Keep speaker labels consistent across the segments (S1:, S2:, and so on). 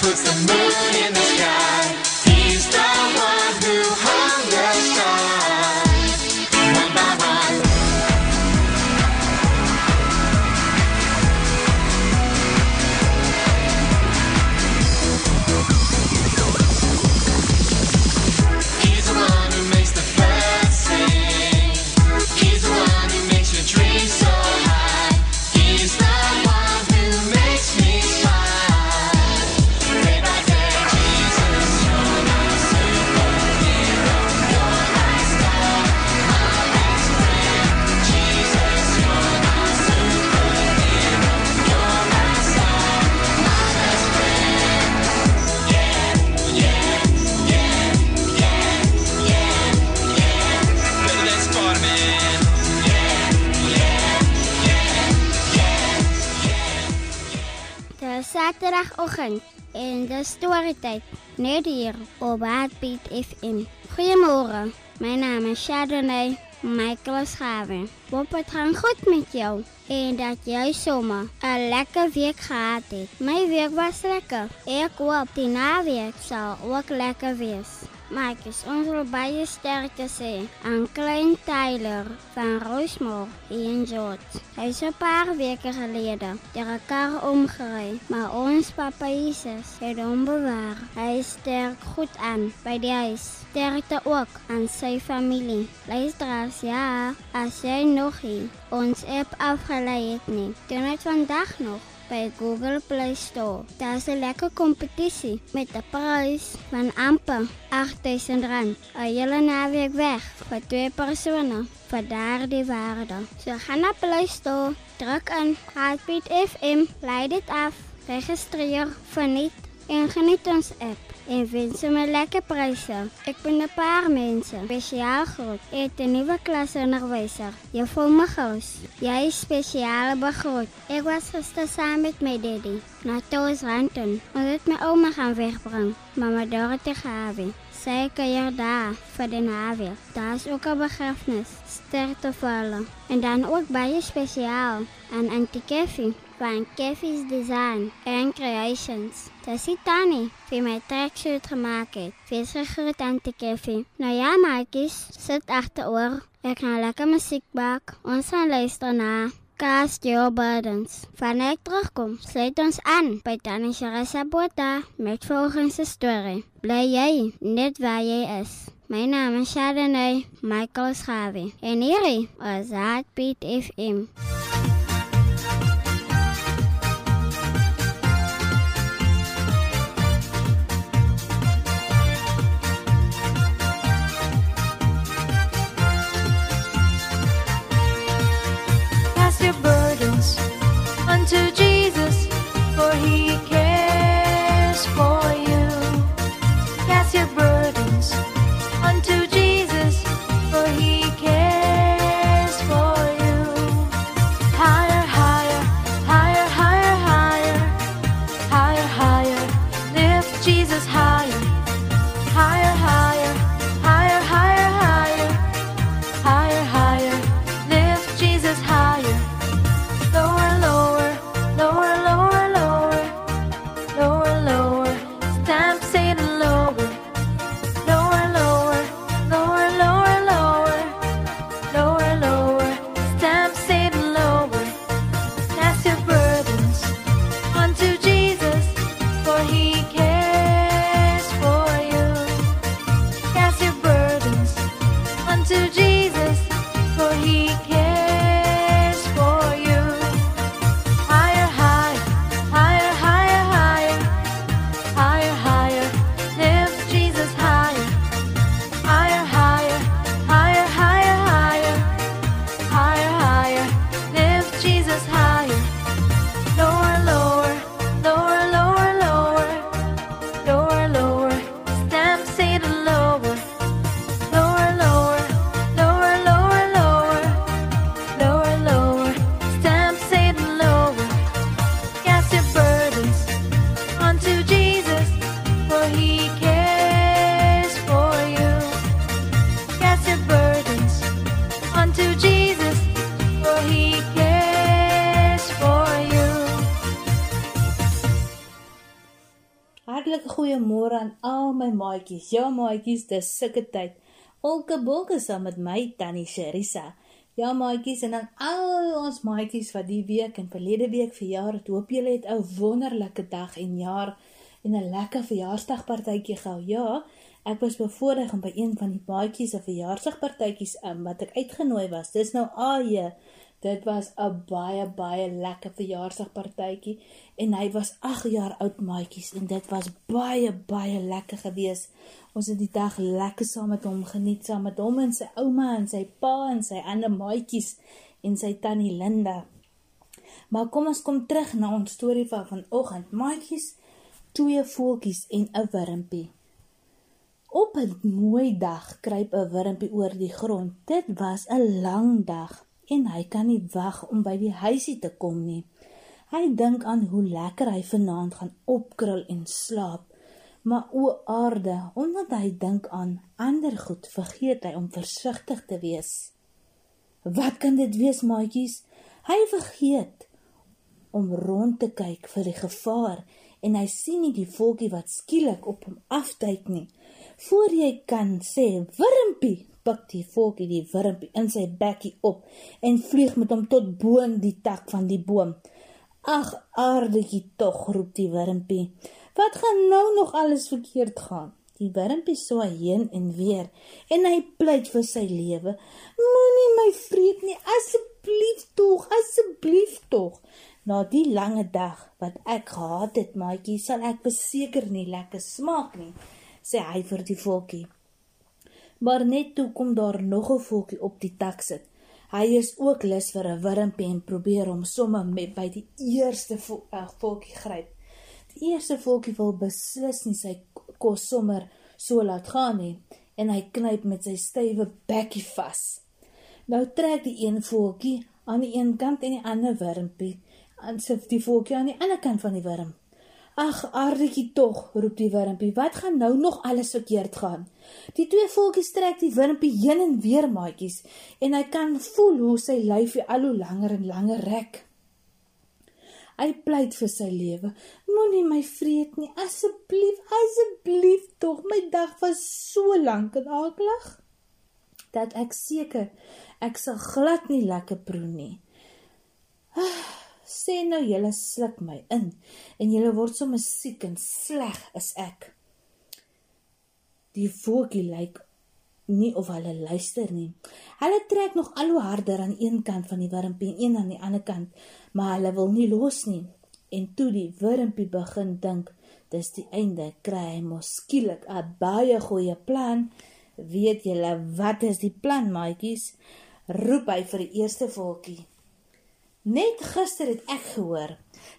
S1: puts the moon in the sky.
S2: Dis Saterdagoggend en dis storytyd net hier op Heartbeat FM. Goeiemôre. My naam is Chardonnay Michael Schaven. Hoop het gaan goed met jou en dat jy sommer 'n lekker week gehad het. My week was lekker. Ek hoop die naweek sal ook lekker wees. Maar ek is ons wil baie sterkte sê aan klein Tyler van Rosemore in George. Hy is 'n paar weke gelede deur 'n kar omgery, maar ons Papa Jesus het hom bewaar. Hy is sterk goed aan by die huis. Sterkte ook aan sy familie. Luisteraars, ja, as jy nog nie ons app afgelei het nie, doen dit vandag nog by Google Play Store. Daar's 'n lekker kompetisie met 'n prys van amper R8000. 'n Hele naweek weg vir twee persone vir daardie waarde. So gaan na Play Store, druk in Heartbeat FM, lei dit af, registreer vir net en geniet ons app. En wen sommer lekker pryse. Ek ben 'n paar mense, spesiaal groot, het 'n nuwe klasonderwyser. Juffrou Magous, jy is spesiaal begroet. Ek was gister saam met my daddy na Toosranton. Ons het my ouma gaan wegbring, mama Dorothy Gawie. Sy kuier daar vir die naweek. Daar's ook 'n begrafnis, sterkte vir hulle. En dan ook baie spesiaal aan Auntie Keffie van Keffie's Design and Creations. Dis die tannie wie my tracksuit gemaak het. Wees gegroet Auntie Keffie. Nou ja, maatjies, sit agteroor. Ek gaan lekker musiek maak. Ons gaan luister na Cast Your Burdens. Wanneer ek terugkom, sluit ons aan by Tannie Sharissa Botha met volgende storie. Bly jy net waar jy is. My naam is Chardonnay Michael Schawe en hierdie is Heartbeat FM.
S3: Goeiemôre aan al my maatjies. Ja maatjies, dis sulke tyd. Olke bolke saam met my tannie Sherisa. Ja maatjies en dan al ons maatjies wat die week en verlede week verjaar het. Hoop julle het 'n wonderlike dag en jaar en 'n lekker verjaarsdagpartytjie gehou. Ja, ek was bevoorreg om by een van die maatjies se verjaarsdagpartytjies um, wat ek uitgenooi was. Dis nou AJ. Dit was 'n baie baie lekker verjaarsdagpartytjie en hy was 8 jaar oud maatjies en dit was baie baie lekker gewees. Ons het die dag lekker saam met hom geniet saam met hom en sy ouma en sy pa en sy ander maatjies en sy tannie Linda. Maar kom ons kom terug na ons storie van vanoggend. Maatjies, twee voeltjies en 'n wurmpie. Op 'n mooi dag kruip 'n wurmpie oor die grond. Dit was 'n lang dag en hy kan nie wag om by die huisie te kom nie. Hy dink aan hoe lekker hy vanaand gaan opkrul en slaap. Maar o aarde, omdat hy dink aan ander goed, vergeet hy om versigtig te wees. Wat kan dit wees, maatjies? Hy vergeet om rond te kyk vir die gevaar en hy sien nie die voeltjie wat skielik op hom afduik nie. Voor jy kan sê wurmpie, pik die voeltjie die wurmpie in sy bekkie op en vlieg met hom tot bo in die tak van die boom. Ag, aardetjie tog, roep die wurmpie. Wat gaan nou nog alles verkeerd gaan? Die wurmpie swaai heen en weer en hy pleit vir sy lewe. Moenie my vreet nie, asseblief tog, asseblief tog. Na die lange dag wat ek gehad het, maatjie, sal ek beseker nie lekker smaak nie, sê hy vir die voeltjie. Maar net toe kom daar nog 'n voeltjie op die tak sit. Hy is ook lus vir 'n wurmpie en probeer hom sommer met by die eerste vo- uh, voeltjie gryp. Die eerste voeltjie wil beslis nie sy kos sommer so laat gaan nie en hy knyp met sy stywe bekkie vas. Nou trek die een voeltjie aan die een kant en die ander wurmpie aan sy die voeltjie aan die ander kant van die wurm. Ag, aardetjie tog, roep die wurmpie. Wat gaan nou nog alles verkeerd gaan? Die twee voeltjies trek die wurmpie heen en weer maatjies en hy kan voel hoe sy lyfie al hoe langer en langer rek. Hy pleit vir sy lewe. Moenie my vreet nie, asseblief, asseblief tog. My dag was so lank en aklig dat ek seker ek sal glad nie lekker proe nie. Ah, sê nou julle sluk my in en julle word sommer siek en sleg is ek. Die voeltjie lyk nie of hulle luister nie. Hulle trek nog al hoe harder aan een kant van die wurmpie en een aan die ander kant, maar hulle wil nie los nie. En toe die wurmpie begin dink, dis die einde, kry hy mos skielik 'n baie goeie plan. Weet julle wat is die plan, maatjies? Roep hy vir die eerste voeltjie. Net gister het ek gehoor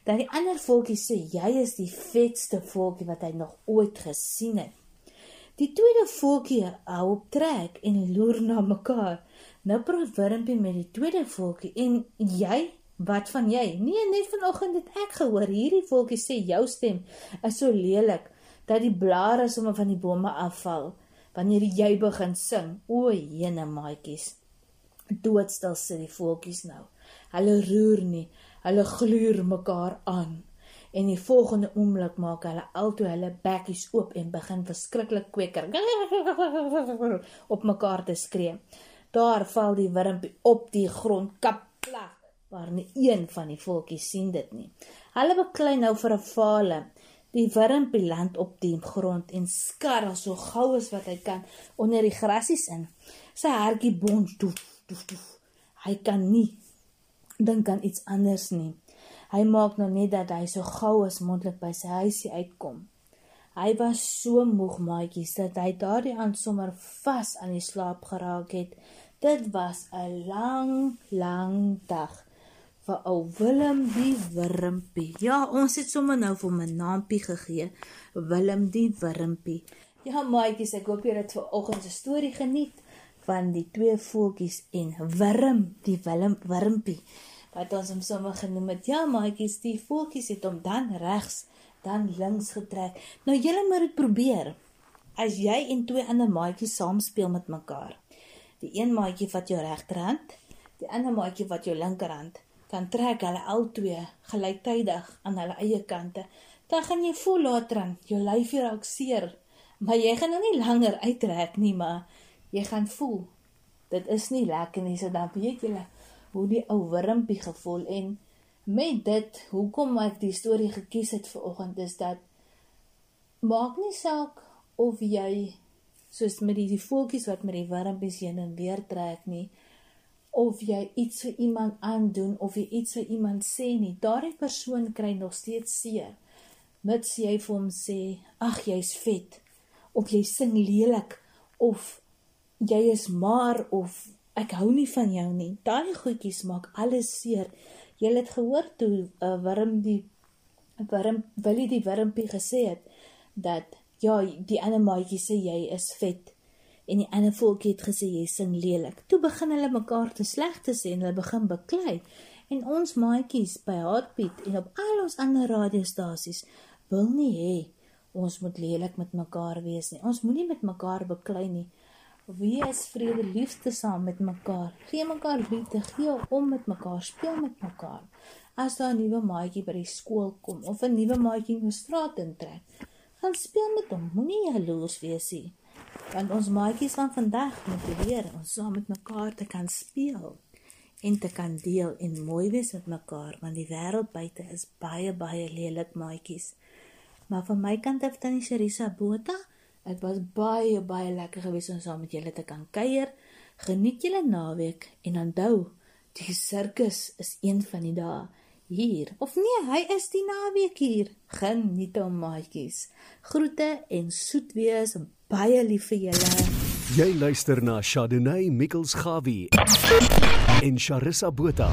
S3: dat die ander voeltjie sê jy is die vetste voeltjie wat hy nog ooit gesien het. Die tweede voeltjie hou op trek en loer na mekaar. Nou praat Wurmpie met die tweede voeltjie en jy, wat van jy? Nee, net vanoggend het ek gehoor hierdie voeltjie sê jou stem is so lelik dat die blare sommer van die bome afval wanneer jy begin sing. O, jene maatjies. Doodstil sit die voeltjies nou. Hulle roer nie, hulle gluur mekaar aan. En die volgende oomblik maak hulle altoe hulle bekkies oop en begin verskriklik kweker op mekaar te skree. Daar val die wurmpie op die grond kaplag, maar nie een van die voeltjies sien dit nie. Hulle beklei nou vir 'n fale. Die wurmpie land op die grond en skarrel so gou as wat hy kan onder die grasies in. Sy hartjie bons doef, doef, doef. Hy kan nie dink aan iets anders nie. Hy maak nou net dat hy so gou as moontlik by sy huisie uitkom. Hy was so moeg maatjies dat hy daardie aand sommer vas aan die slaap geraak het. Dit was 'n lang, lang dag vir ou Willem die wurmpie. Ja, ons het sommer nou vir hom 'n naampie gegee, Willem die wurmpie. Ja, maatjies, ek hoop julle het vanoggend se storie geniet van die twee voeltjies en Wurm, die Willem wurmpie wat ons hom sommer genoem het. Ja, maatjies, die voeltjies het hom dan regs, dan links getrek. Nou julle moet dit probeer. As jy en twee ander maatjies saam speel met mekaar. Die een maatjie vat jou regterhand, die ander maatjie vat jou linkerhand, dan trek hulle albei gelyktydig aan hulle eie kante. dan gaan jy voel later aan jou lyfie raak seer, maar jy gaan nou nie langer uittrek nie, maar jy gaan voel. Dit is nie lekker nie, so dan weet jy hoe die ou wurmpie gevoel en met dit hoekom ek die storie gekies het vir oggend is dat maak nie saak of jy soos met die, die voeltjies wat met die wurmpies heen en weer trek nie of jy iets vir iemand aandoen of jy iets vir iemand sê nie. Daardie persoon kry nog steeds seer. Mits jy vir hom sê ag jy's vet of jy sing lelik of jy is maar of ek hou nie van jou nie. Daai goedjies maak alles seer. Jy het gehoor toe 'n uh, wurm die wurm Willie die wurmpie gesê het dat ja die ander maatjie sê jy is vet. En die ander voeltjie het gesê jy sing lelik. Toe begin hulle mekaar te sleg te sê en hulle begin beklei. En ons maatjies by Heartbeat en op al ons ander radiostasies wil nie hê ons moet lelik met mekaar wees nie. Ons moenie met mekaar beklei nie Wees vrede liefde saam met mekaar. Gee mekaar liefde, gee om met mekaar, speel met mekaar. As daar 'n nuwe maatjie by die skool kom of 'n nuwe maatjie in die straat intrek, gaan speel met hom. Moenie jaloers wees nie. Want ons maatjies van vandag moet leer om saam met mekaar te kan speel en te kan deel en mooi wees met mekaar want die wêreld buite is baie baie lelik maatjies. Maar van my kant af dan is Sharisa Botha Dit was baie baie lekker geweest om saam met julle te kan kuier. Geniet julle naweek en onthou, die sirkus is een van die dae hier. Of nee, hy is die naweek hier. Geniet hom maatjies. Groete en soet wees en baie lief vir julle.
S4: Jy luister na Chardonnay Mikkels Gawie en Charissa Botha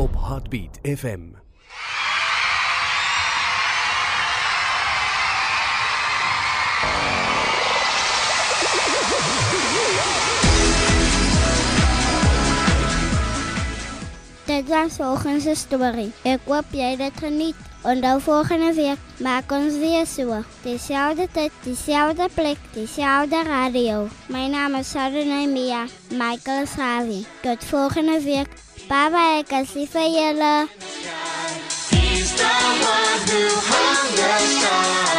S4: op Heartbeat FM.
S2: Dit was volgens de story. Ik hoop jij dat geniet. Onthou volgende week maak ons weer so. Dezelfde tijd, dezelfde plek, dezelfde radio. Mijn naam is Sarah Mia, Michael Schavi. Tot volgende week. Bye bye, ik is lief vir julle.
S1: He's the one who hung the sky.